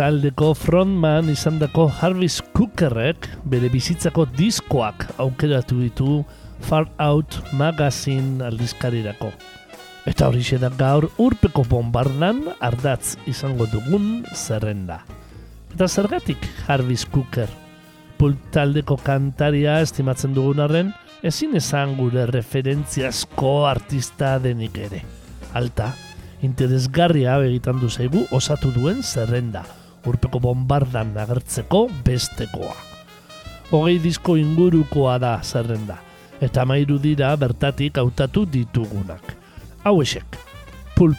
Taldeko frontman izandako Jarvis Cookerrek bere bizitzako diskoak aukeratu ditu Far Out Magazine aldizkarirako. Eta hori da gaur urpeko bombardan ardatz izango dugun zerrenda. Eta zergatik Jarvis Cooker? Pulp taldeko kantaria estimatzen dugun arren, ezin esan gure referentziazko artista denik ere. Alta, interesgarria begitan du zaigu osatu duen zerrenda, urpeko bombardan agertzeko bestekoa. Hogei disko ingurukoa da zerrenda, eta mairu dira bertatik hautatu ditugunak. Hau Pulp,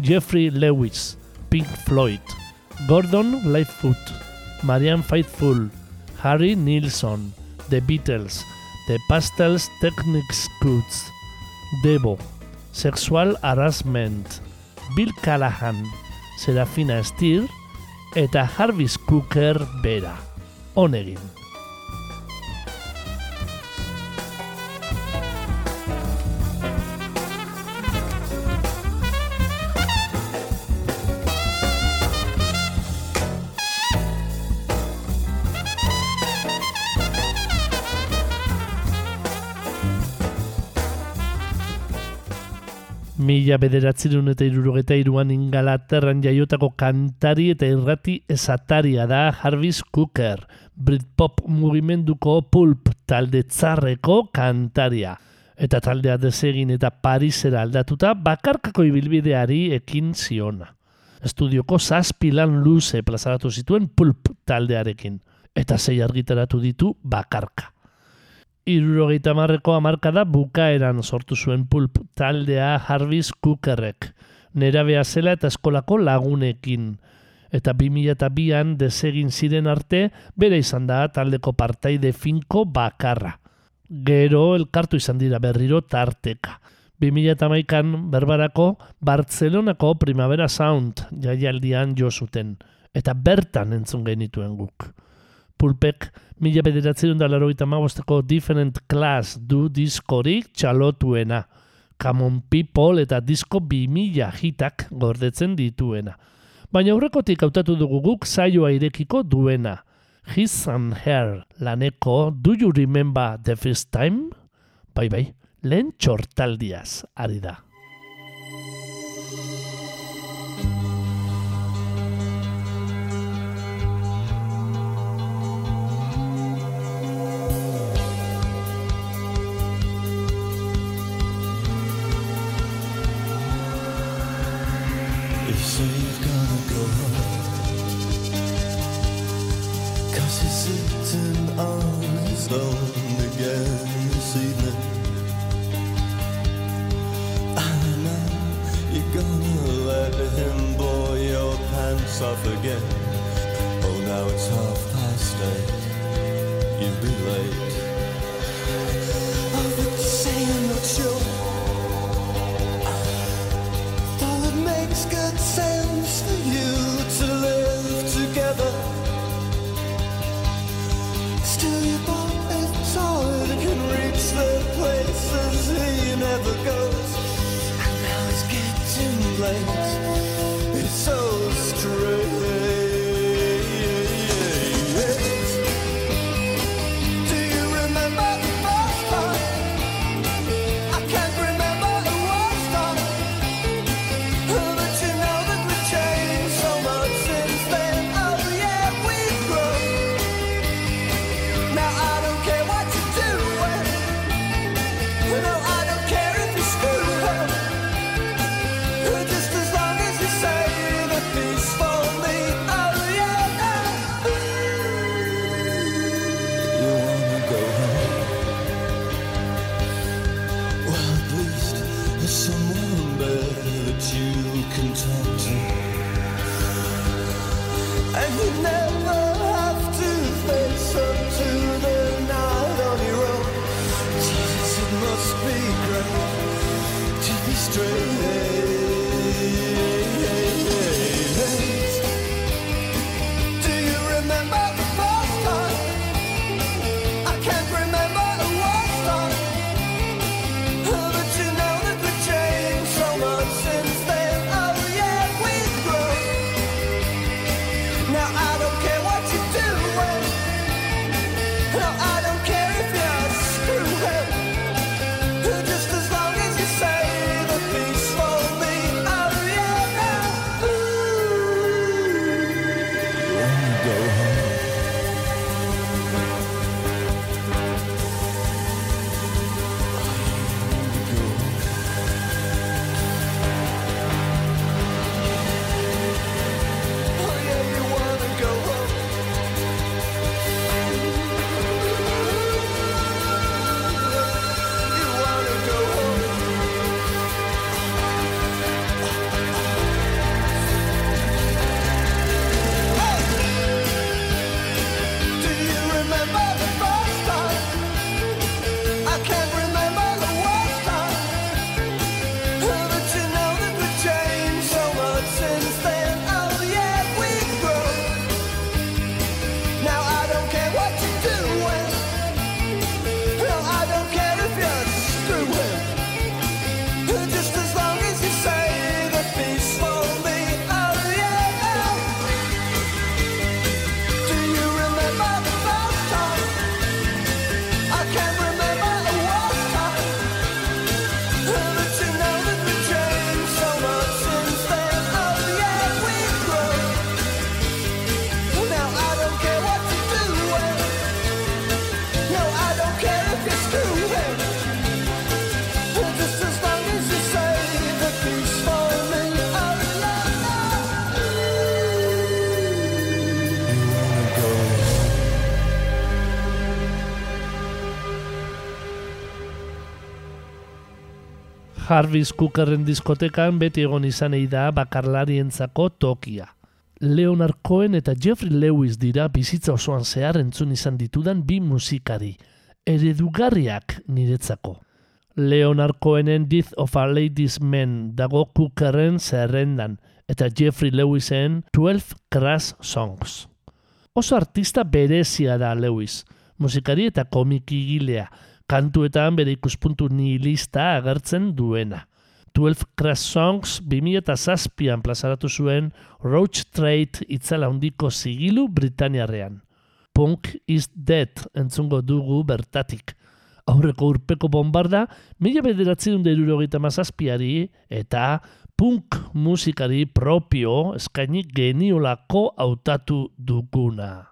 Jeffrey Lewis, Pink Floyd, Gordon Lightfoot, Marianne Faithfull, Harry Nilsson, The Beatles, The Pastels Technics Croods, Devo, Sexual Harassment, Bill Callahan, Serafina Steer eta Jarvis Cooker bera. Honegin. Mila bederatzerun eta irurogeta iruan ingalaterran jaiotako kantari eta irrati esataria da Jarvis Cooker, Britpop mugimenduko pulp talde txarreko kantaria. Eta taldea desegin eta Parisera aldatuta bakarkako ibilbideari ekin ziona. Estudioko zazpilan luze plazaratu zituen pulp taldearekin. Eta sei argitaratu ditu bakarka. Irurogeita marreko amarkada bukaeran sortu zuen pulp taldea Jarvis Cookerrek. Nera zela eta eskolako lagunekin. Eta 2002an desegin ziren arte bere izan da taldeko partaide finko bakarra. Gero elkartu izan dira berriro tarteka. 2008an berbarako Bartzelonako Primavera Sound jaialdian jo zuten. Eta bertan entzun genituen guk. Pulpek mila bederatzen da laro eta Different Class du diskorik txalotuena. Common People eta disko bi mila hitak gordetzen dituena. Baina aurrekotik hautatu dugu guk saioa irekiko duena. His and Her laneko Do You Remember the First Time? Bai bai, lehen txortaldiaz ari da. Say you've gotta go. Cause he's sitting on his own again this evening. I know you're gonna let him blow your pants off again. Oh now it's half past eight. You'll be late Jarvis Cookerren diskotekan beti egon izanei da bakarlarientzako tokia. Leonard Cohen eta Jeffrey Lewis dira bizitza osoan zehar entzun izan ditudan bi musikari, eredugarriak niretzako. Leonard Cohenen Death of a Ladies Man dago Cookerren zerrendan, eta Jeffrey Lewisen 12 Crash Songs. Oso artista berezia da Lewis, musikari eta komikigilea, kantuetan bere ikuspuntu nihilista agertzen duena. 12 Crash Songs 2007an plazaratu zuen Roach Trade itzala handiko zigilu Britaniarrean. Punk is Dead entzungo dugu bertatik. Aurreko urpeko bombarda, mila bederatzen derurogeita mazazpiari eta punk musikari propio eskaini geniolako hautatu duguna.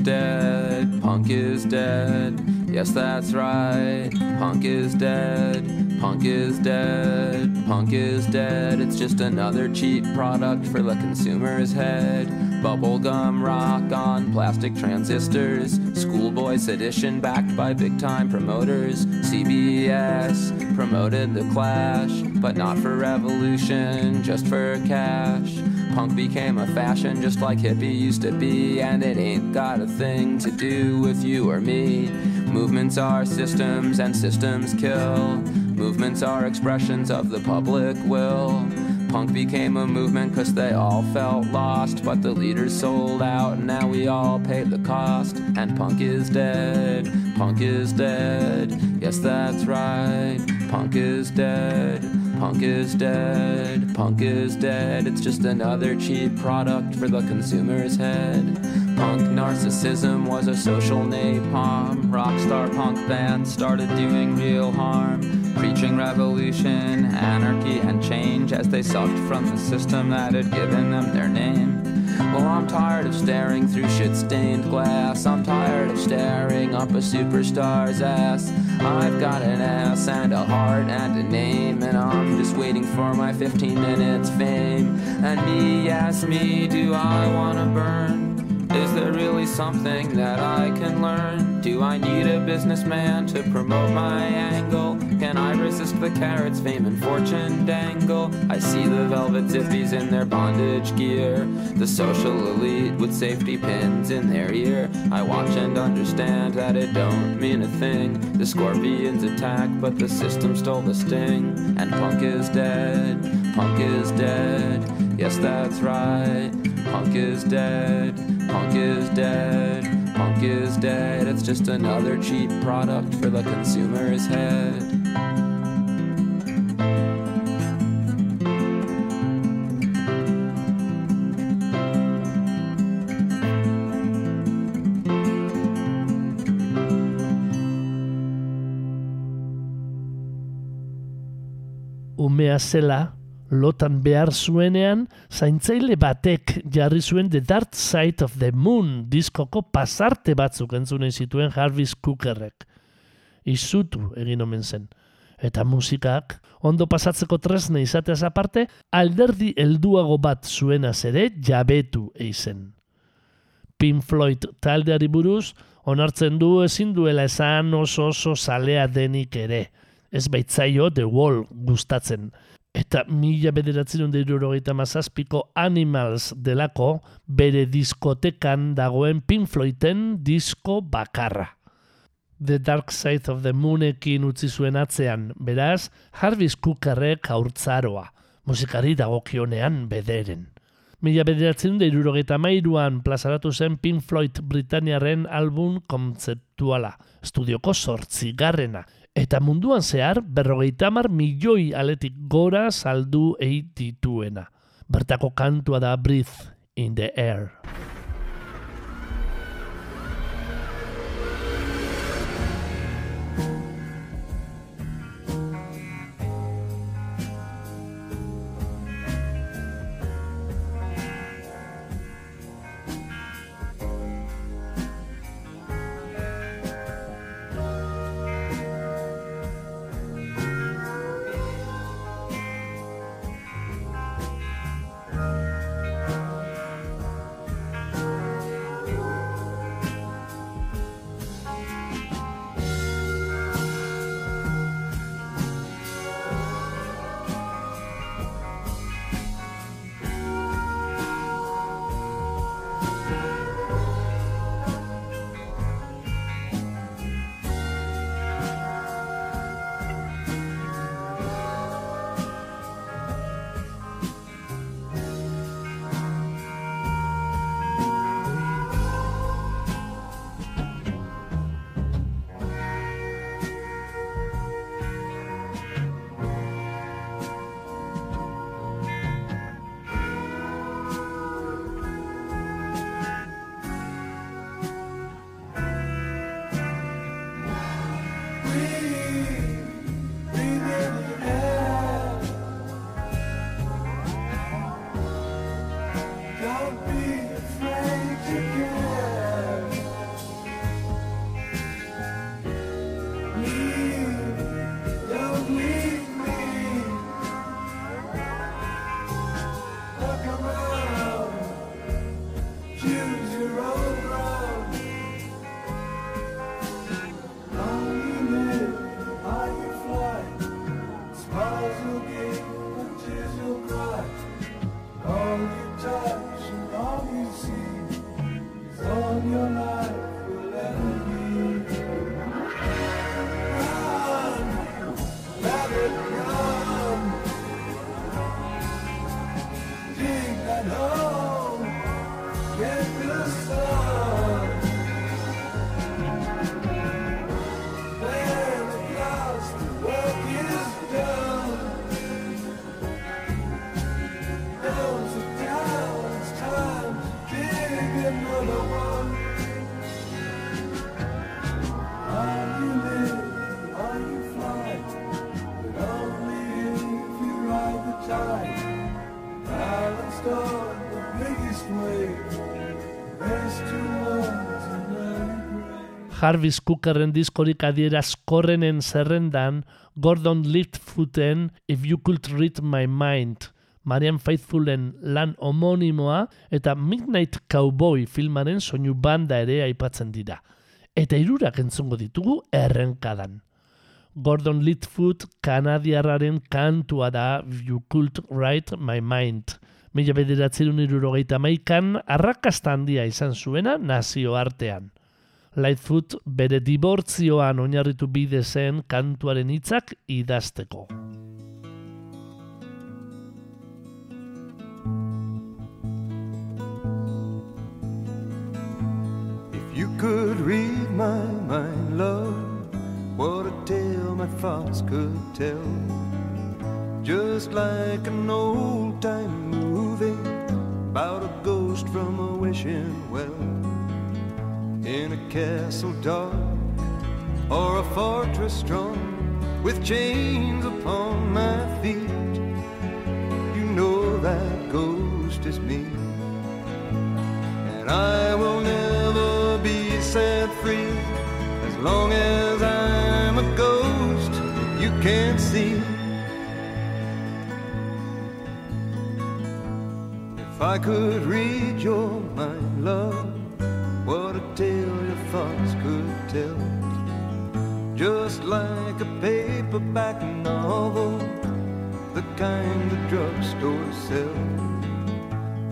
Dead, punk is dead. Yes, that's right. Punk is dead, punk is dead, punk is dead. It's just another cheap product for the consumer's head. Bubblegum rock on plastic transistors. Schoolboy sedition backed by big time promoters. CBS promoted the clash, but not for revolution, just for cash. Punk became a fashion just like hippie used to be, and it ain't got a thing to do with you or me. Movements are systems, and systems kill. Movements are expressions of the public will. Punk became a movement cause they all felt lost, but the leaders sold out, and now we all pay the cost. And punk is dead, punk is dead, yes, that's right. Punk is dead, punk is dead, punk is dead. It's just another cheap product for the consumer's head. Punk narcissism was a social napalm. Rockstar punk bands started doing real harm. Preaching revolution, anarchy, and change as they sucked from the system that had given them their name. Well, I'm tired of staring through shit stained glass. I'm tired of staring up a superstar's ass. I've got an ass and a heart and a name, and I'm just waiting for my 15 minutes fame. And me, yes, me, do I wanna burn? Is there really something that I can learn? Do I need a businessman to promote my angle? I resist the carrots fame and fortune dangle? I see the velvet zippies in their bondage gear, the social elite with safety pins in their ear. I watch and understand that it don't mean a thing. The scorpions attack, but the system stole the sting. And punk is dead, punk is dead. Yes, that's right. Punk is dead, punk is dead, punk is dead. It's just another cheap product for the consumer's head. Umea zela, lotan behar zuenean, zaintzaile batek jarri zuen The Dark Side of the Moon diskoko pasarte batzuk entzunen zituen Jarvis Cookerrek. Izutu egin omen zen. Eta musikak, ondo pasatzeko tresna izateaz aparte, alderdi helduago bat zuenaz ere jabetu eizen. Pink Floyd taldeari buruz, onartzen du ezin duela esan oso oso zalea denik ere. Ez baitzaio The Wall gustatzen. Eta mila bederatzen dut mazazpiko Animals delako bere diskotekan dagoen Pink Floyden disko bakarra. The Dark Side of the Moonekin utzi zuen atzean, beraz, Jarvis Cookerrek aurtzaroa, musikari dagokionean bederen. Mila bederatzen da irurogeita mairuan plazaratu zen Pink Floyd Britaniaren album kontzeptuala, estudioko sortzigarrena, eta munduan zehar berrogeita mar milioi aletik gora saldu eitituena. Bertako kantua da Breathe in the Air. Jarvis Cookerren diskorik adierazkorrenen zerrendan Gordon Lightfooten If You Could Read My Mind, Marian Faithfulen lan homonimoa eta Midnight Cowboy filmaren soinu banda ere aipatzen dira. Eta hirurak entzungo ditugu errenkadan. Gordon Lightfoot kanadiarraren kantua da You Could Write My Mind. Mila bederatzerun irurogeita maikan, arrakasta handia izan zuena nazio artean. Lightfoot bere dibortzioan oinarritu bide zen kantuaren hitzak idazteko. If you could read my mind, love, what a tale my thoughts could tell. Just like an old time movie about a ghost from a wishing well. In a castle dark or a fortress strong with chains upon my feet. You know that ghost is me. And I will never be set free as long as I'm a ghost you can't see. If I could read your mind, love, what a tale your thoughts could tell. Just like a paperback novel, the kind the drugstore sells.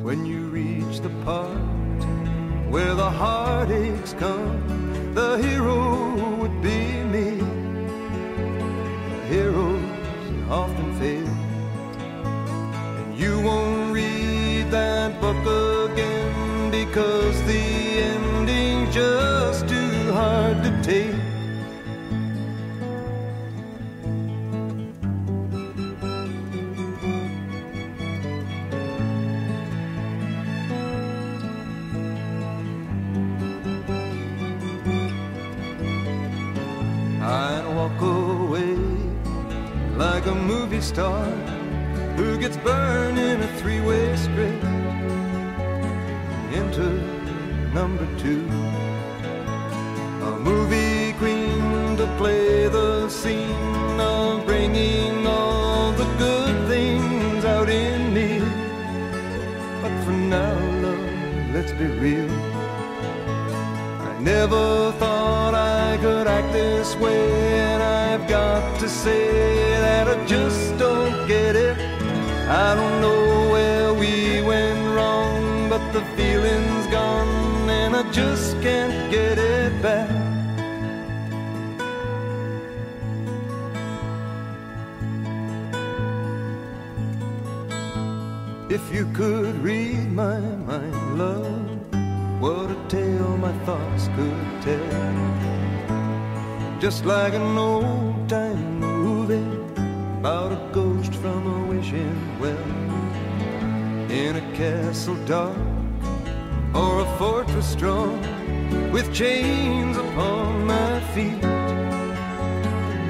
When you reach the part where the heartaches come, the hero movie star who gets burned in a three-way script into number two. A movie queen to play the scene of bringing all the good things out in me. But for now, love, let's be real. I never thought I could act this way, and I've got to say can't get it back. If you could read my mind, love, what a tale my thoughts could tell. Just like an old time movie about a ghost from a wishing well. In a castle dark or a fortress strong with chains upon my feet.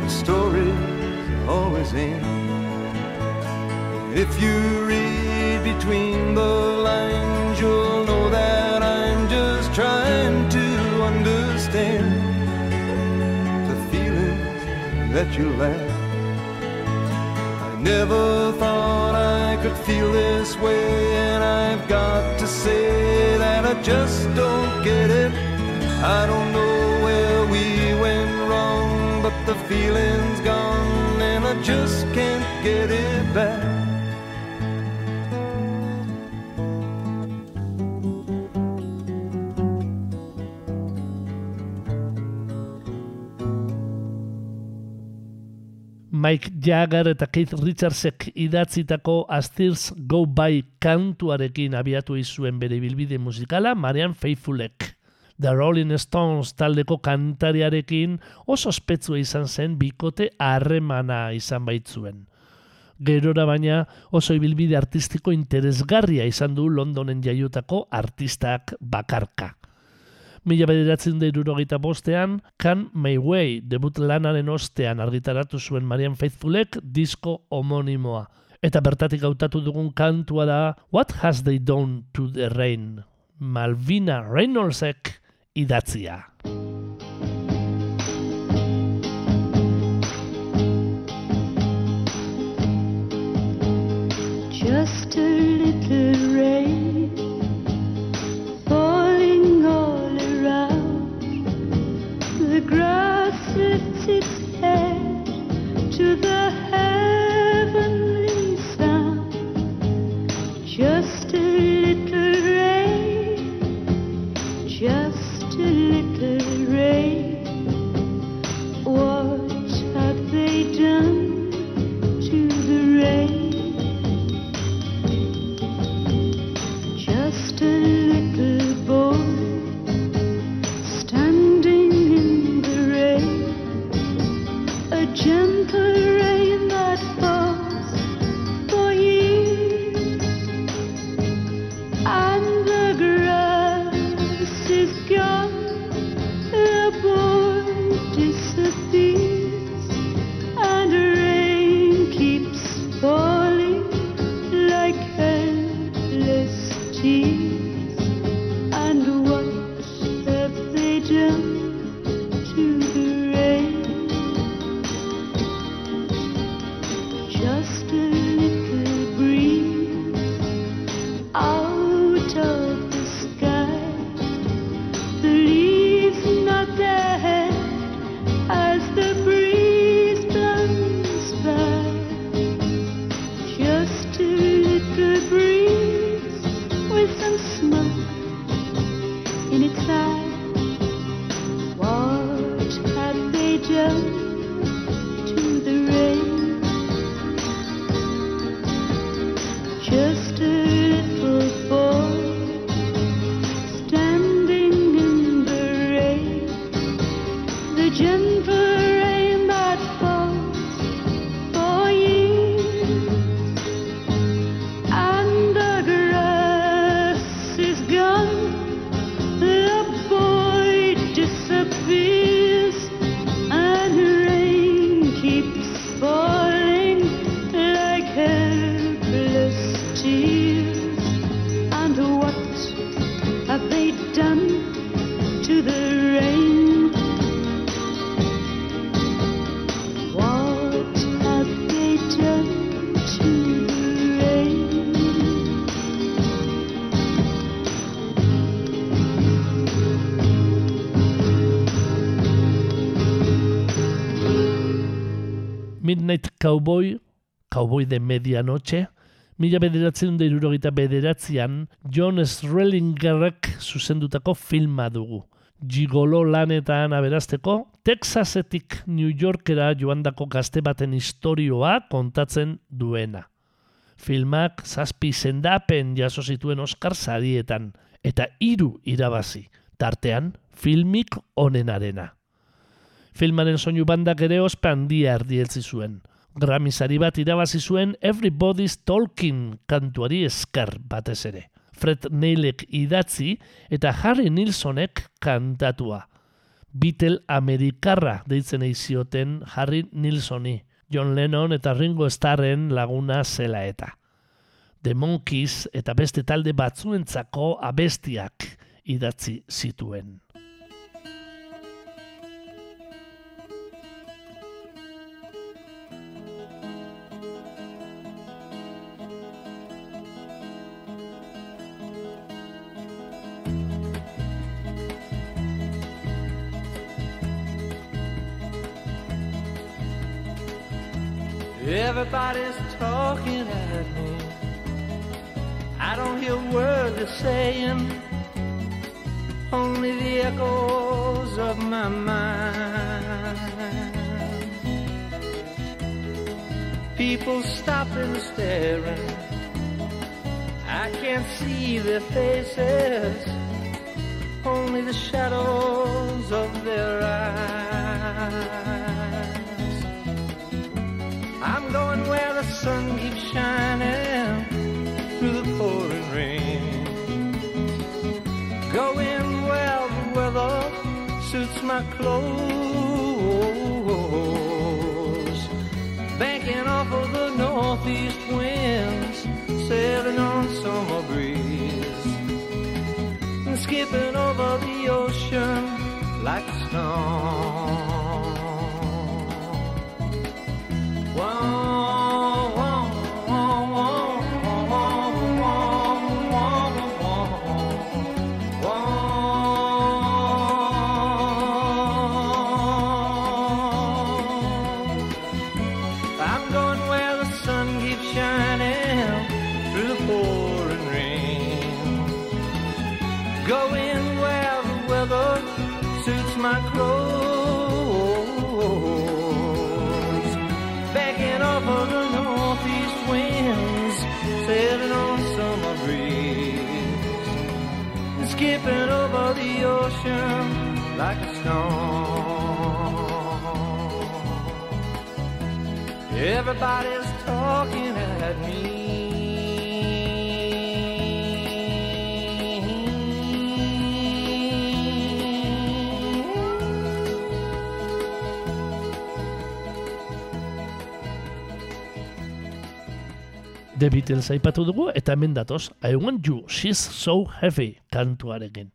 The stories always end. If you read between the lines, you'll know that I'm just trying to understand the feelings that you lack. I never thought I could feel this way, and I've got say that I just don't get it. I don't know where we went wrong, but the feeling's gone, and I just can't get it back. Mike Jagger eta Keith Richardsek idatzitako As Tears Go By kantuarekin abiatu izuen bere bilbide musikala Marian Faithfulek. The Rolling Stones taldeko kantariarekin oso ospetsua izan zen bikote harremana izan baitzuen. Gerora baina oso ibilbide artistiko interesgarria izan du Londonen jaiotako artistak bakarka. Mila bederatzen da bostean, Can My Way debut lanaren ostean argitaratu zuen Marian Faithfulek disko homonimoa. Eta bertatik hautatu dugun kantua da What Has They Done to the Rain? Malvina Reynoldsek idatzia. Just a Cowboy, Cowboy de Medianoche, mila bederatzen da irurogeita bederatzean John Srelingerrek zuzendutako filma dugu. Gigolo lanetan aberazteko, Texasetik New Yorkera joandako gazte baten istorioa kontatzen duena. Filmak zazpi zendapen jaso zituen Oscar sarietan, eta hiru irabazi, tartean filmik onenarena. Filmaren soinu bandak ere ospe handia erdieltzi zuen. Grammy sari bat irabazi zuen Everybody's Talking kantuari esker batez ere. Fred Neilek idatzi eta Harry Nilsonek kantatua. Beatle Amerikarra deitzen eizioten Harry Nilsoni, John Lennon eta Ringo Starren laguna zela eta. The Monkeys eta beste talde batzuentzako abestiak idatzi zituen. Everybody's talking at me. I don't hear a word they're saying, only the echoes of my mind. People stopping, staring. I can't see their faces, only the shadows of their eyes. Sun keeps shining through the pouring rain. Going where the weather suits my clothes. Banking off of the northeast winds, sailing on summer breeze. And skipping over the ocean like a stone. Skipping over the ocean like a stone. Everybody's talking at me. The Beatles aipatu dugu eta hemen datoz I Want You, She's So Heavy kantuarekin.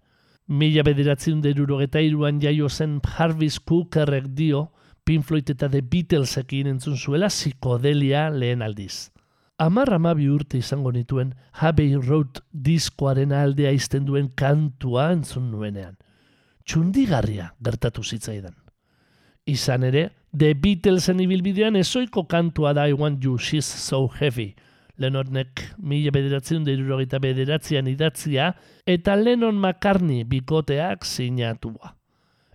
Mila bederatzen derurogeta iruan jaio zen Jarvis Cookerrek dio Pink Floyd eta The Beatlesekin entzun zuela psikodelia lehen aldiz. Amar amabi urte izango nituen Abbey Road diskoaren aldea izten duen kantua entzun nuenean. Txundigarria gertatu zitzaidan. Izan ere, The Beatlesen ibilbidean ezoiko kantua da I Want You, She's So Heavy. Lennonnek mila bederatzen derurogeita bederatzean idatzia eta Lennon McCartney bikoteak sinatua.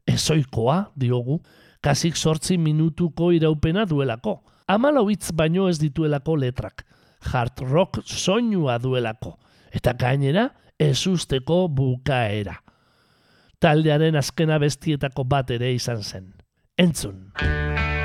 Ezoikoa, diogu, kasik sortzi minutuko iraupena duelako. Amalau hitz baino ez dituelako letrak. Hard rock soinua duelako. Eta gainera, ezusteko bukaera. Taldearen azkena bestietako bat ere izan zen. Entzun. I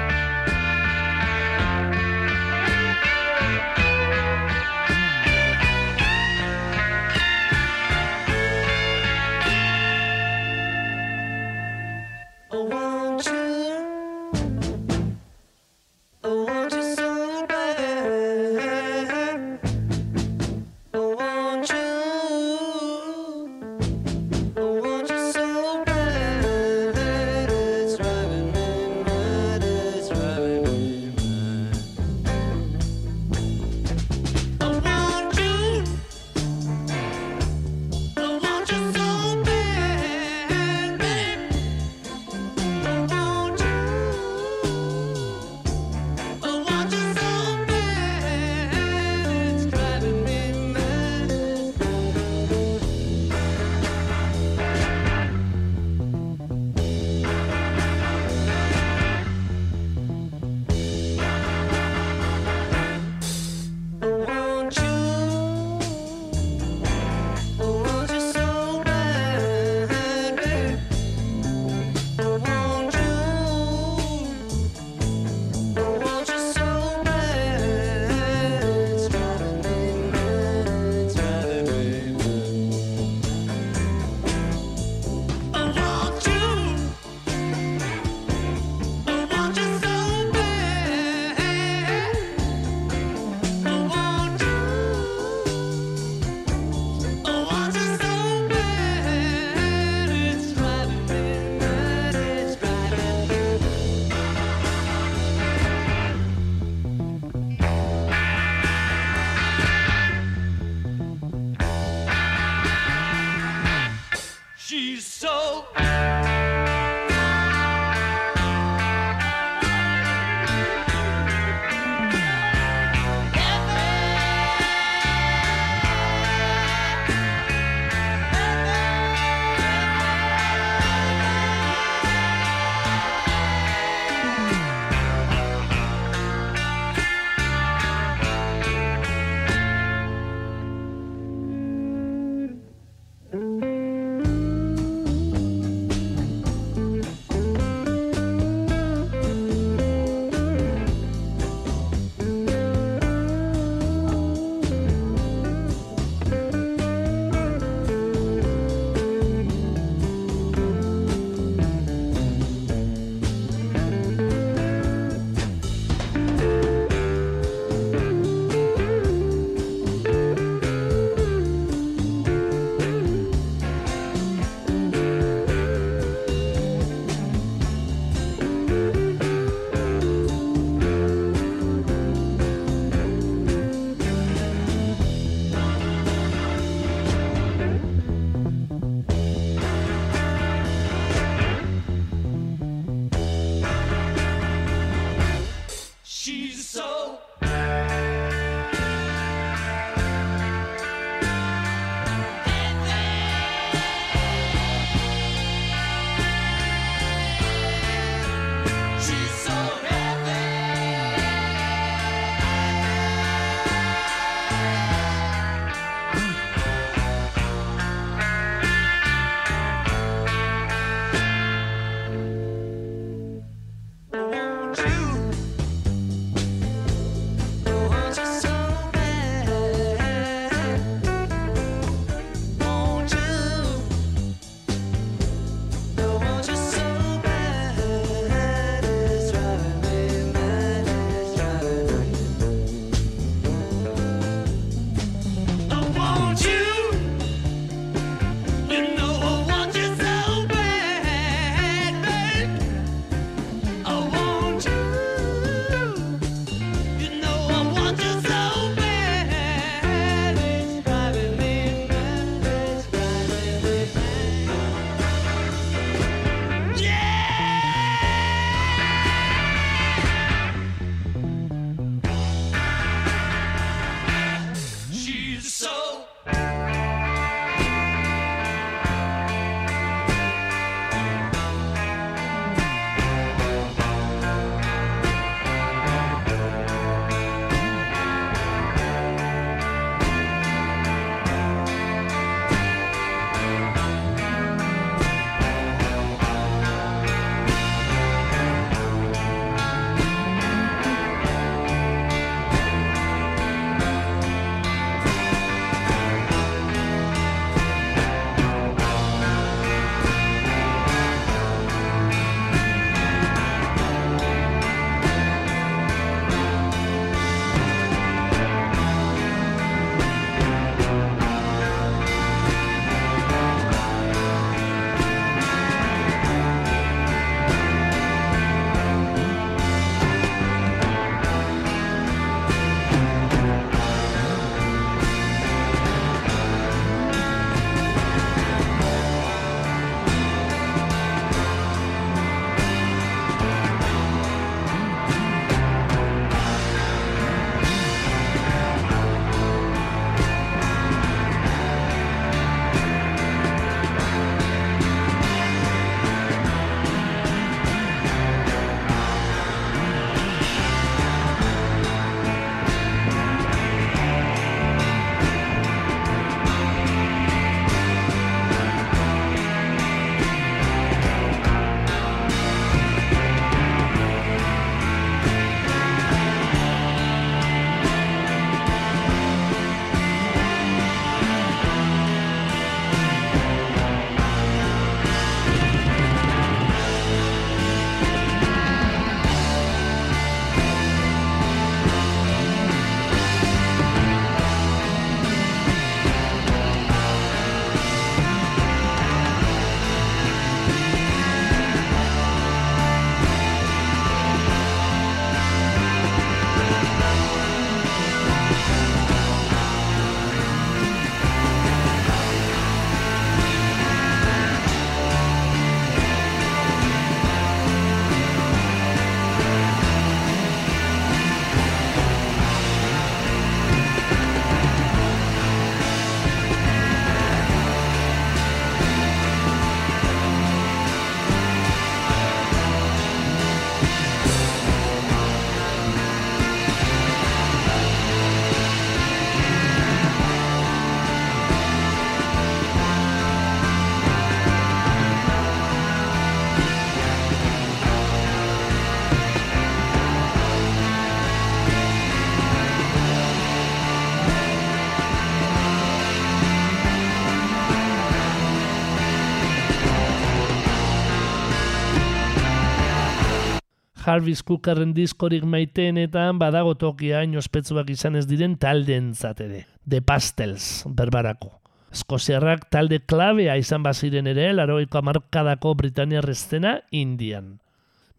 Jarvis Cookerren diskorik maiteenetan badago tokia inospetzuak izan ez diren taldeentzat ere. The Pastels, berbarako. Eskoziarrak talde klabea izan baziren ere, laroiko amarkadako Britaniar estena Indian.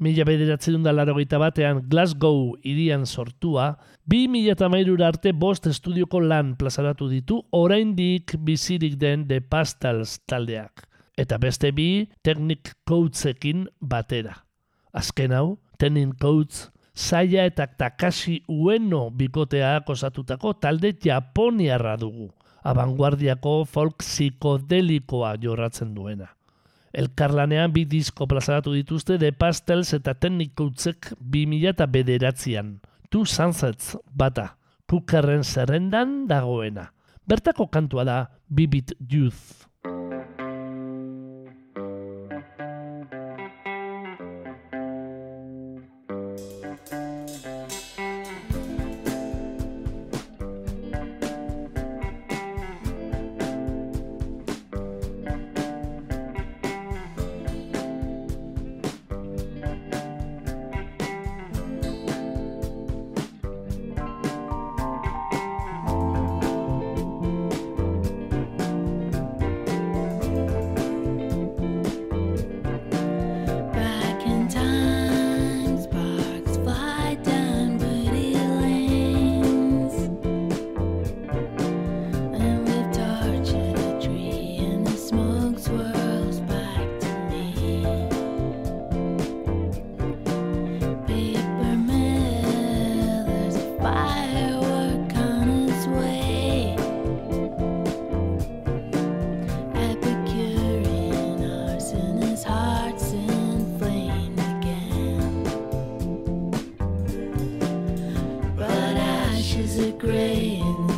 Mila bederatzen da larogeita batean Glasgow irian sortua, bi mila eta arte bost estudioko lan plazaratu ditu oraindik bizirik den The Pastels taldeak. Eta beste bi Technic Coatsekin batera. Azken hau, Technic Coats, Saia eta Takashi Ueno bikoteak osatutako talde japoniarra dugu. Abanguardiako folk psikodelikoa jorratzen duena. Elkarlanean bi disko plazaratu dituzte The Pastels eta Technicoutzek 2000 eta bederatzean. Two Sunsets bata, kukerren zerrendan dagoena. Bertako kantua da Bibit Youth. Ashes are gray in the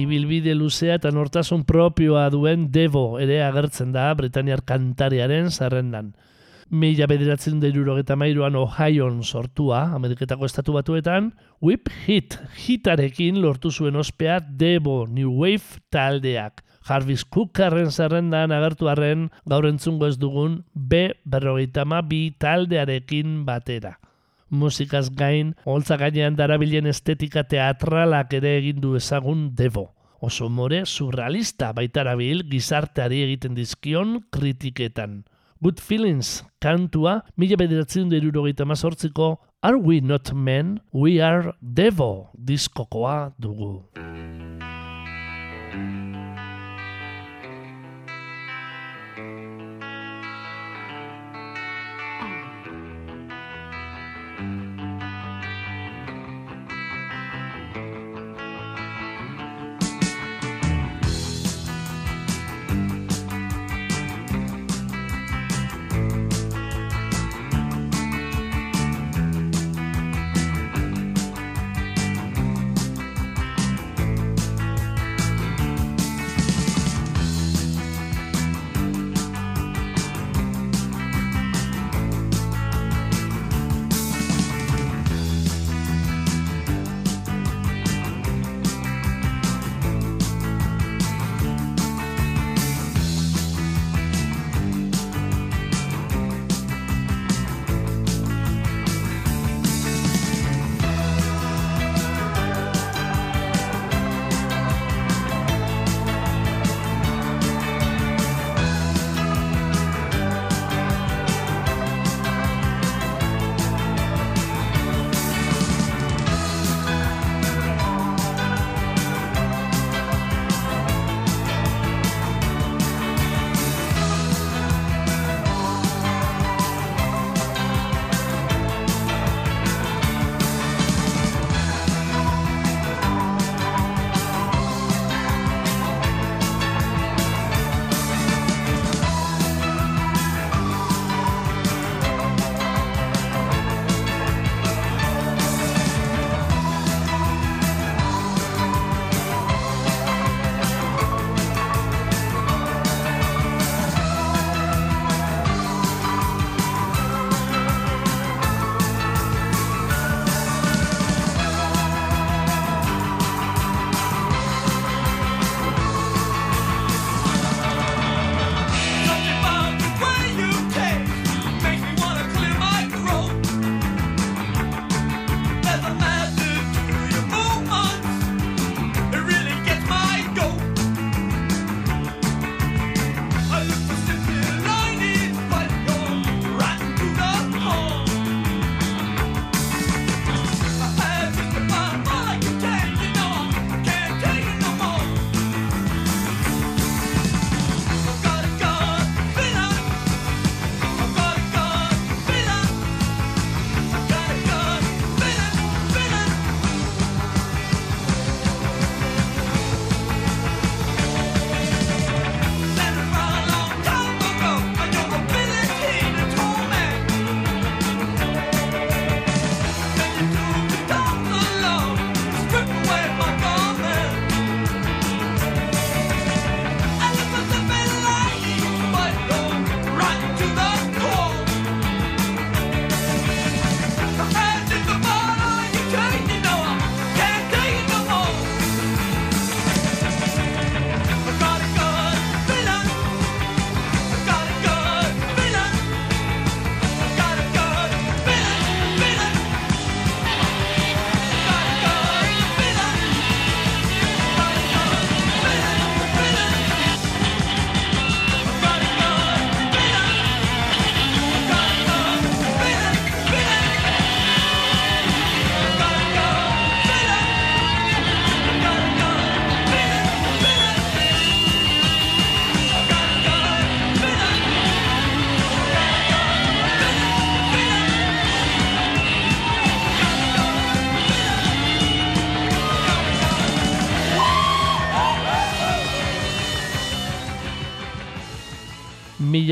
ibilbide luzea eta nortasun propioa duen Devo ere agertzen da Britaniar kantariaren zerrendan. Mila bederatzen deirurogeta mairuan Ohioan sortua, Ameriketako estatu batuetan, Whip Hit, hitarekin lortu zuen ospea Devo New Wave taldeak. Jarvis Cookerren zerrendan agertu arren gaur entzungo ez dugun B berrogeitama bi taldearekin batera. Musikaz gain, holtza gainean darabilen estetika teatralak ere egin du ezagun Devo. Oso more surrealista baitarabil gizarteari egiten dizkion kritiketan. Good Feelings kantua, mila bederatzen derurogeita mazortziko Are We Not Men? We Are Devo diskokoa dugu.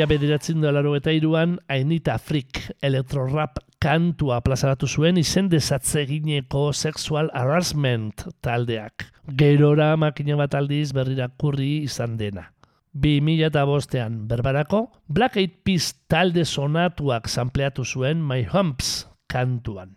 Bederatzen dolaro eta iruan, Ainita Freak elektrorap kantua plazaratu zuen izen desatzegineko sexual harassment taldeak. Gerora makina bat aldiz berrirakurri izan dena. 2005ean berbarako, Black Eyed Peas talde sonatuak sampleatu zuen My Humps kantuan.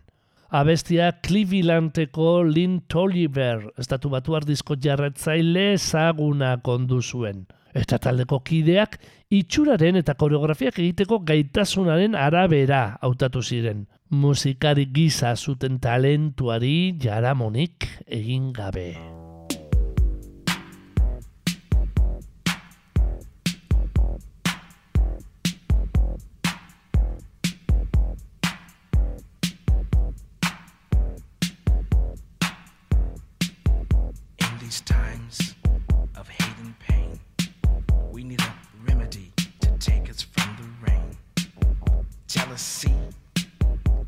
Abestia Clevelandeko Lynn Tolliver, estatu batuar disko jarretzaile ezaguna kondu zuen. Eta taldeko kideak itxuraren eta koreografiak egiteko gaitasunaren arabera hautatu ziren. Musikari gisa zuten talentuari jaramonik egin gabe. Take us from the rain. Jealousy,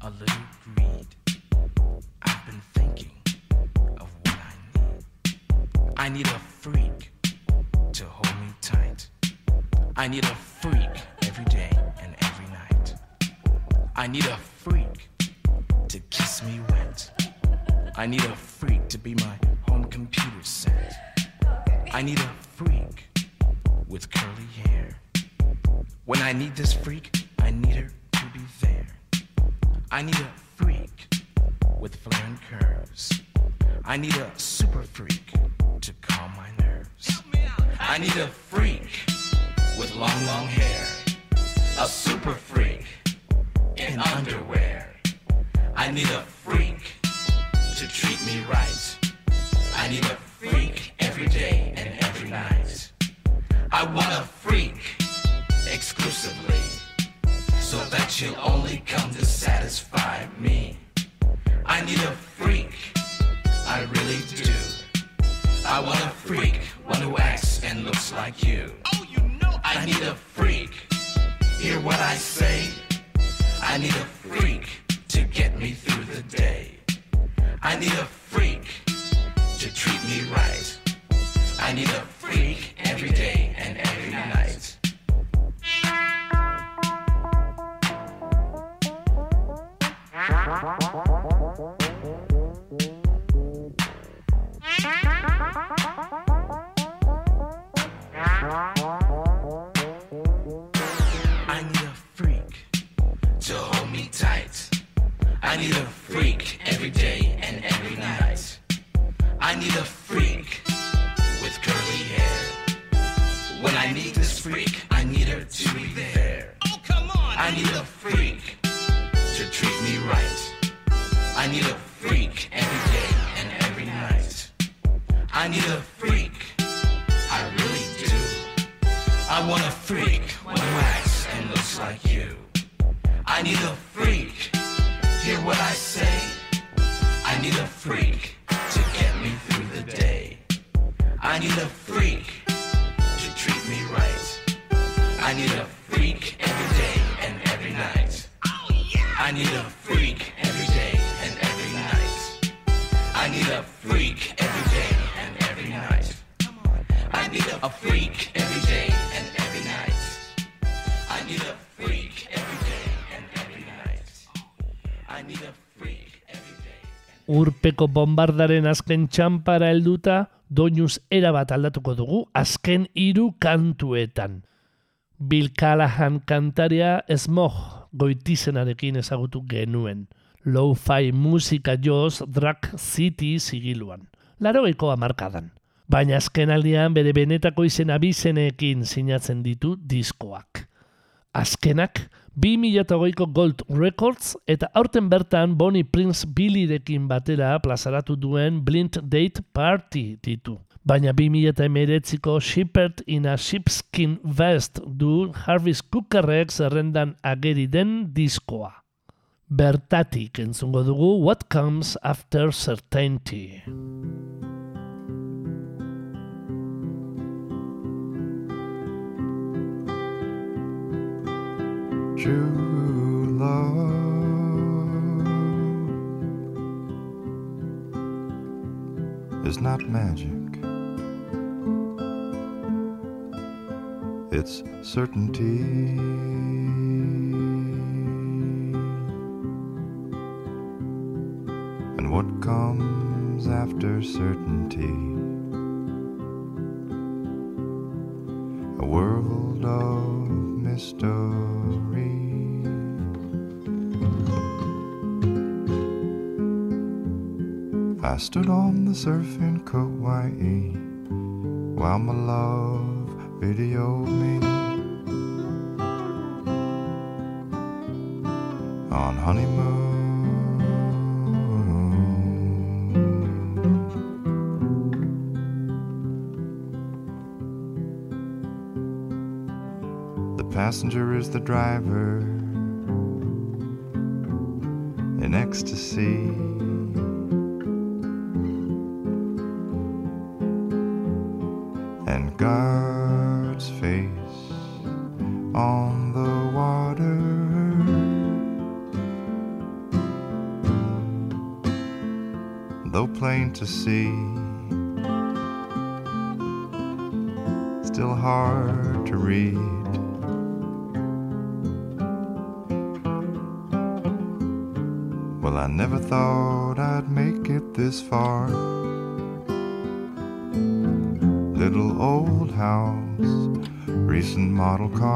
a little greed. I've been thinking of what I need. I need a freak to hold me tight. I need a freak every day and every night. I need a freak to kiss me wet. I need a freak to be my home computer set. I need a freak with curly hair. When I need this freak, I need her to be there. I need a freak with flaring curves. I need a super freak to calm my nerves. I need a freak with long, long hair. A super freak in underwear. I need a need a freak every day and every night. I need a Urpeko bombardaren azken txampara helduta, doinuz erabat aldatuko dugu azken hiru kantuetan. Bill Callahan kantaria Smog goitizenarekin ezagutu genuen. Lo-fi musika joz Drag City zigiluan. Larogeiko amarkadan. Baina azken aldian bere benetako izen abizenekin sinatzen ditu diskoak. Azkenak, 2008ko Gold Records eta aurten bertan Bonnie Prince Billyrekin batera plazaratu duen Blind Date Party ditu. Baina 2008ko Shepherd in a Sheepskin Vest du Harvis Cookerrek zerrendan ageri den diskoa. Bertatik entzungo dugu What Comes After Certainty. True love is not magic. It's certainty. And what comes after certainty? I stood on the surf in Kauai while my love videoed me on honeymoon. The passenger is the driver in ecstasy. To see, still hard to read. Well, I never thought I'd make it this far. Little old house, recent model car,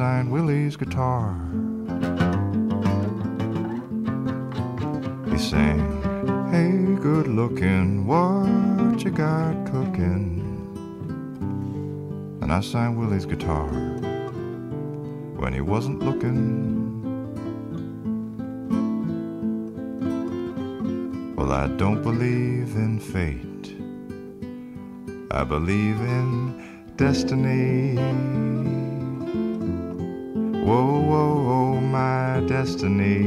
signed Willie's guitar. He sang, Hey, good looking, what you got cooking? and I signed Willie's guitar when he wasn't looking. Well, I don't believe in fate, I believe in destiny. Whoa, whoa, whoa, my destiny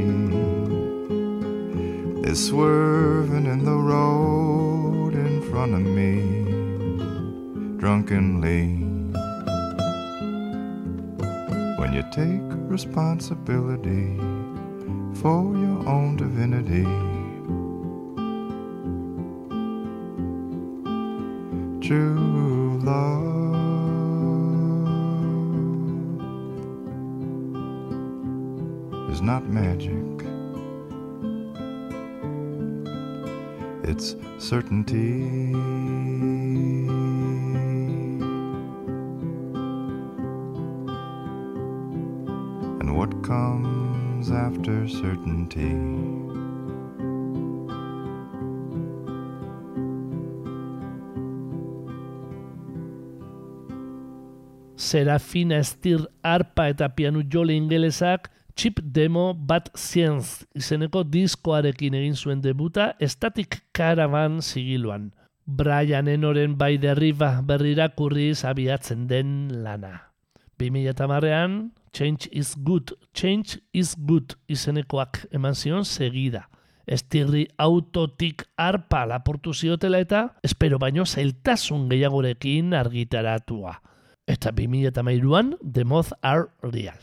is swerving in the road in front of me drunkenly when you take responsibility for your own divinity. True not magic, it's certainty. and what comes after certainty. Serafina Estir arpa eta pianu jole ingelesak Chip Demo Bat Science izeneko diskoarekin egin zuen debuta Static Caravan sigiluan. Brian Enoren bai derriba berrirakurriz abiatzen den lana. 2008an Change is Good, Change is Good izenekoak eman zion segida. Estirri autotik arpa laportu ziotela eta espero baino zailtasun gehiagorekin argitaratua. Eta 2008an The Moth Are Real.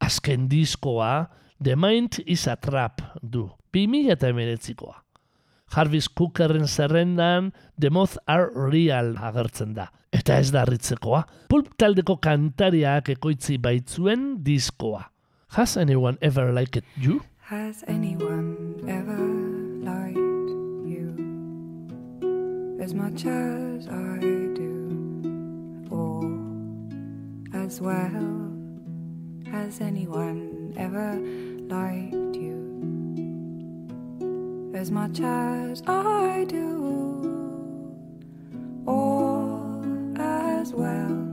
Azken diskoa The Mind is a Trap du. 2008koa. Jarvis Cookerren zerrendan The Moth Are Real agertzen da. Eta ez da harritzekoa. Pulp taldeko kantariak ekoitzi baitzuen diskoa. Has anyone ever liked you? Has anyone ever liked you as much as I do, or as well as anyone ever liked you? As much as I do, or as well.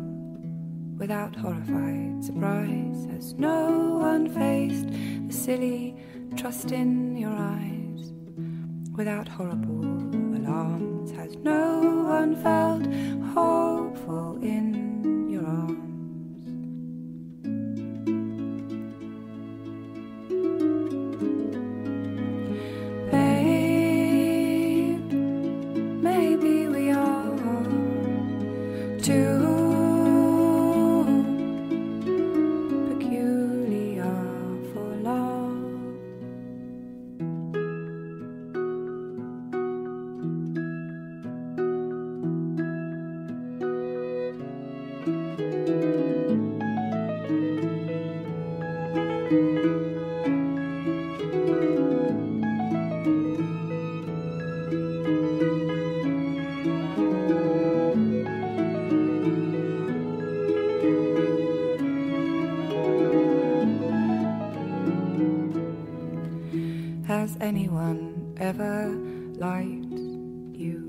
Without horrified surprise has no one faced the silly trust in your eyes? Without horrible alarms has no one felt hopeful in has anyone ever liked you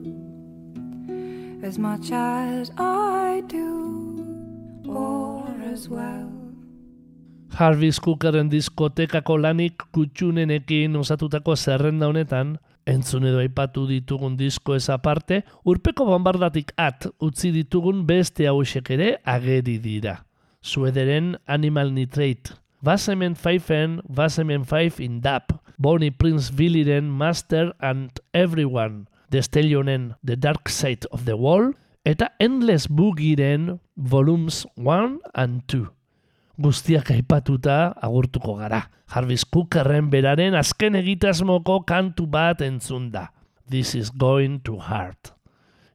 as much as I do or as well? Jarvis Cookeren diskotekako lanik kutsunenekin osatutako zerrenda honetan, entzun edo aipatu ditugun disko ez aparte, urpeko bombardatik at utzi ditugun beste hauek ere ageri dira. Suederen Animal Nitrate, Basemen 5en Basemen 5 in Dap, Bonnie Prince Billyren Master and Everyone, Destellionen The Dark Side of the Wall, eta Endless Boogieren Volumes 1 and 2 guztiak aipatuta agurtuko gara. Jarvis Cookerren beraren azken egitasmoko kantu bat entzun da. This is going to hurt.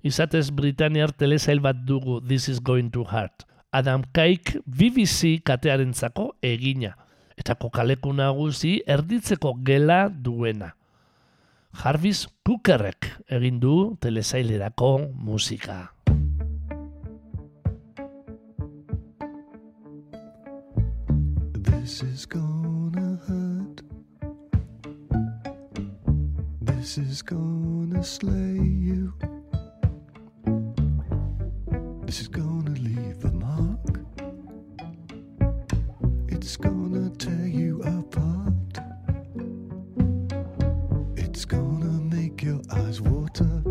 Izatez Britaniar telesail bat dugu This is going to hurt. Adam Kaik BBC katearentzako egina. Eta kokaleku nagusi erditzeko gela duena. Jarvis Cookerrek egin du telesailerako musika. This is gonna hurt. This is gonna slay you. This is gonna tear you apart. It's gonna make your eyes water.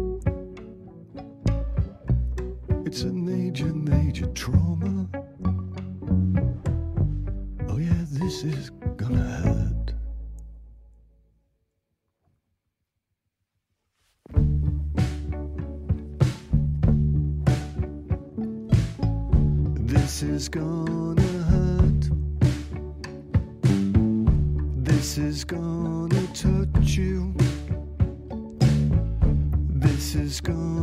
It's a major, major trauma. Oh yeah, this is gonna hurt. This is gonna is gonna touch you. This is gonna